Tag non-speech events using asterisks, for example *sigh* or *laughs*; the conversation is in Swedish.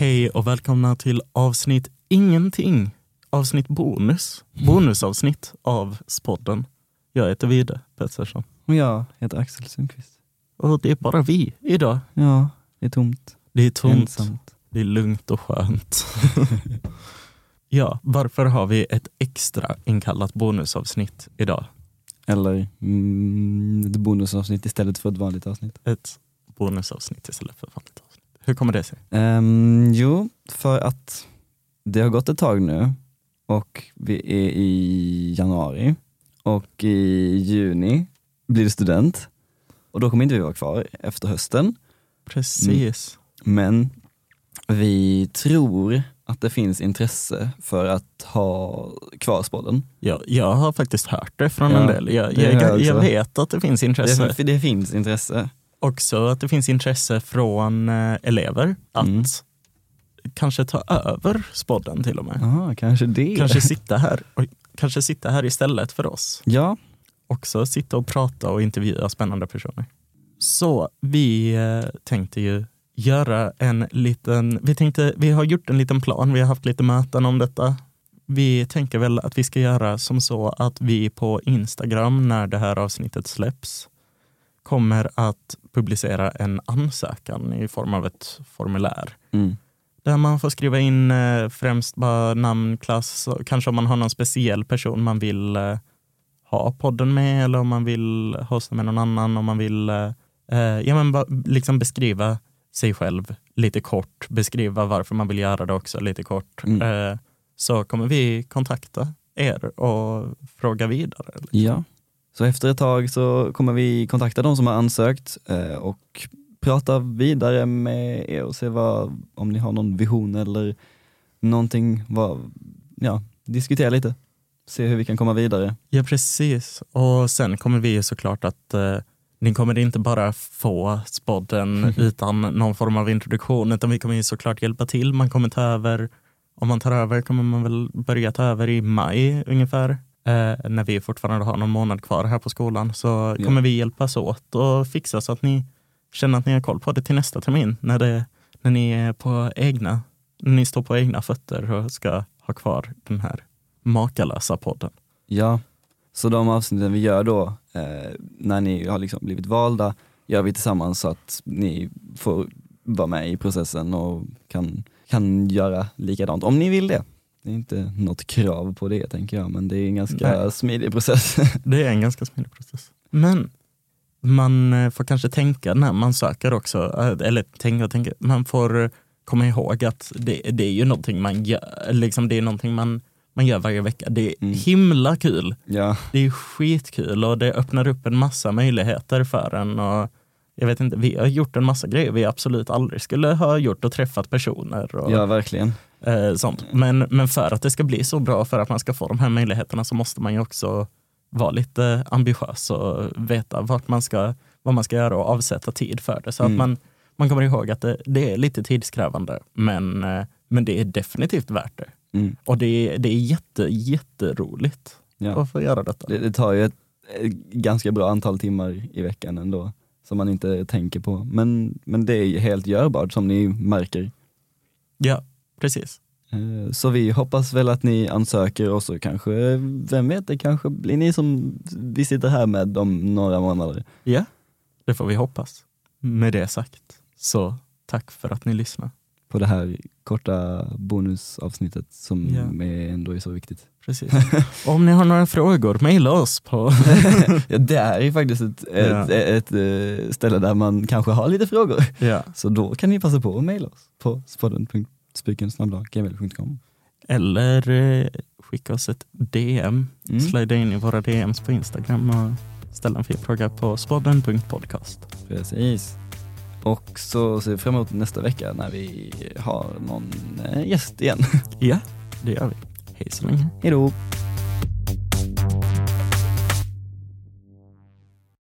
Hej och välkomna till avsnitt ingenting. Avsnitt bonus. Bonusavsnitt av Spodden. Jag heter Vide Pettersson. Och jag heter Axel Sundqvist. Och det är bara vi idag. Ja, det är tomt. Det är tomt. Ensamt. Det är lugnt och skönt. *laughs* ja, varför har vi ett extra inkallat bonusavsnitt idag? Eller mm, ett bonusavsnitt istället för ett vanligt avsnitt. Ett bonusavsnitt istället för ett vanligt avsnitt. Hur kommer det sig? Ehm, jo, för att det har gått ett tag nu och vi är i januari och i juni blir det student och då kommer inte vi vara kvar efter hösten. Precis. Men vi tror att det finns intresse för att ha kvar spodden. Jag, jag har faktiskt hört det från Ja, en del. Jag, jag jag, jag vet att det finns intresse. Det, det finns intresse. Också att det finns intresse från eh, elever att Mm. kanske ta över spodden till och med. Ja, kanske det. Kanske *laughs* sitta här, oj, kanske sitta här istället för oss. Ja, Också sitta och prata och intervjua spännande personer. Så vi eh, tänkte ju göra en liten, vi, tänkte, vi har gjort en liten plan, vi har haft lite möten om detta. Vi tänker väl att vi ska göra som så att vi på Instagram när det här avsnittet släpps kommer att publicera en ansökan i form av ett formulär. mm. Där man får skriva in eh, främst bara namn, klass, kanske om man har någon speciell person man vill eh, ha podden med eller om man vill hosta med någon annan, om man vill eh, eh, ja, men bara, liksom beskriva sig själv lite kort, beskriva varför man vill göra det också lite kort. Mm. Så kommer vi kontakta er och fråga vidare. ja. Så efter ett tag så kommer vi kontakta de som har ansökt eh, och prata vidare med er och se vad, om ni har någon vision eller någonting, vad, ja, diskutera lite. Se hur vi kan komma vidare. Ja, precis. Och sen kommer vi såklart att eh, ni kommer inte bara få spodden *laughs* utan någon form av introduktion, utan vi kommer ju såklart hjälpa till. Man kommer ta över, om man tar över kommer man väl börja ta över i maj ungefär. Eh, när vi fortfarande har någon månad kvar här på skolan så Ja. kommer vi hjälpas åt och fixa så att ni känner att ni har koll på det till nästa termin när, det, när ni är på egna, när ni står på egna fötter och ska ha kvar den här makalösa podden. Ja, så de avsnitten vi gör då, eh, när ni har liksom blivit valda, gör vi tillsammans så att ni får vara med i processen och kan, kan göra likadant om ni vill det. Det är inte något krav på det tänker jag, men det är en ganska Nej. smidig process. *laughs* Det är en ganska smidig process. Men man eh, får kanske tänka när man söker också, eh, eller tänka och tänka, man får eh, komma ihåg att det, det är ju någonting man gör, liksom det är någonting man, man gör varje vecka. Det är Mm. himla kul. ja, Det är skitkul och det öppnar upp en massa möjligheter för en. Och jag vet inte, vi har gjort en massa grejer vi absolut aldrig skulle ha gjort och träffat personer. Och, ja verkligen. Eh, sånt. Men, men för att det ska bli så bra, för att man ska få de här möjligheterna så måste man ju också vara lite ambitiös och veta vart man ska, vad man ska göra och avsätta tid för det. Så Mm. att man, man kommer ihåg att det, det är lite tidskrävande men, eh, men det är definitivt värt det. Mm. Och det är, det är jätte, jätteroligt Ja. att få göra detta. Det, det tar ju ett, ett ganska bra antal timmar i veckan ändå, som man inte tänker på. Men, men det är ju helt görbart som ni märker. Ja, precis. Eh, Så vi hoppas väl att ni ansöker och så kanske, vem vet, det kanske blir ni som vi sitter här med om några månader. Ja, det får vi hoppas. Med det sagt, så tack för att ni lyssnar. På det här korta bonusavsnittet som Ja. är ändå är så viktigt. Precis. *laughs* Om ni har några frågor, mejla oss på... *laughs* ja, det är ju faktiskt ett, ett, Ja. ett, eh, ställe där man kanske har lite frågor. ja. Så då kan ni passa på att mejla oss på spodden.spikensnabla.gmail.com Eller eh, skicka oss ett DM. Mm. Slida in i våra DMs på Instagram och ställa en fråga på spodden.podcast. Precis. Och så ser vi fram emot nästa vecka när vi har någon eh, gäst igen. Ja, *laughs* det gör vi. Hej så länge. Hej då!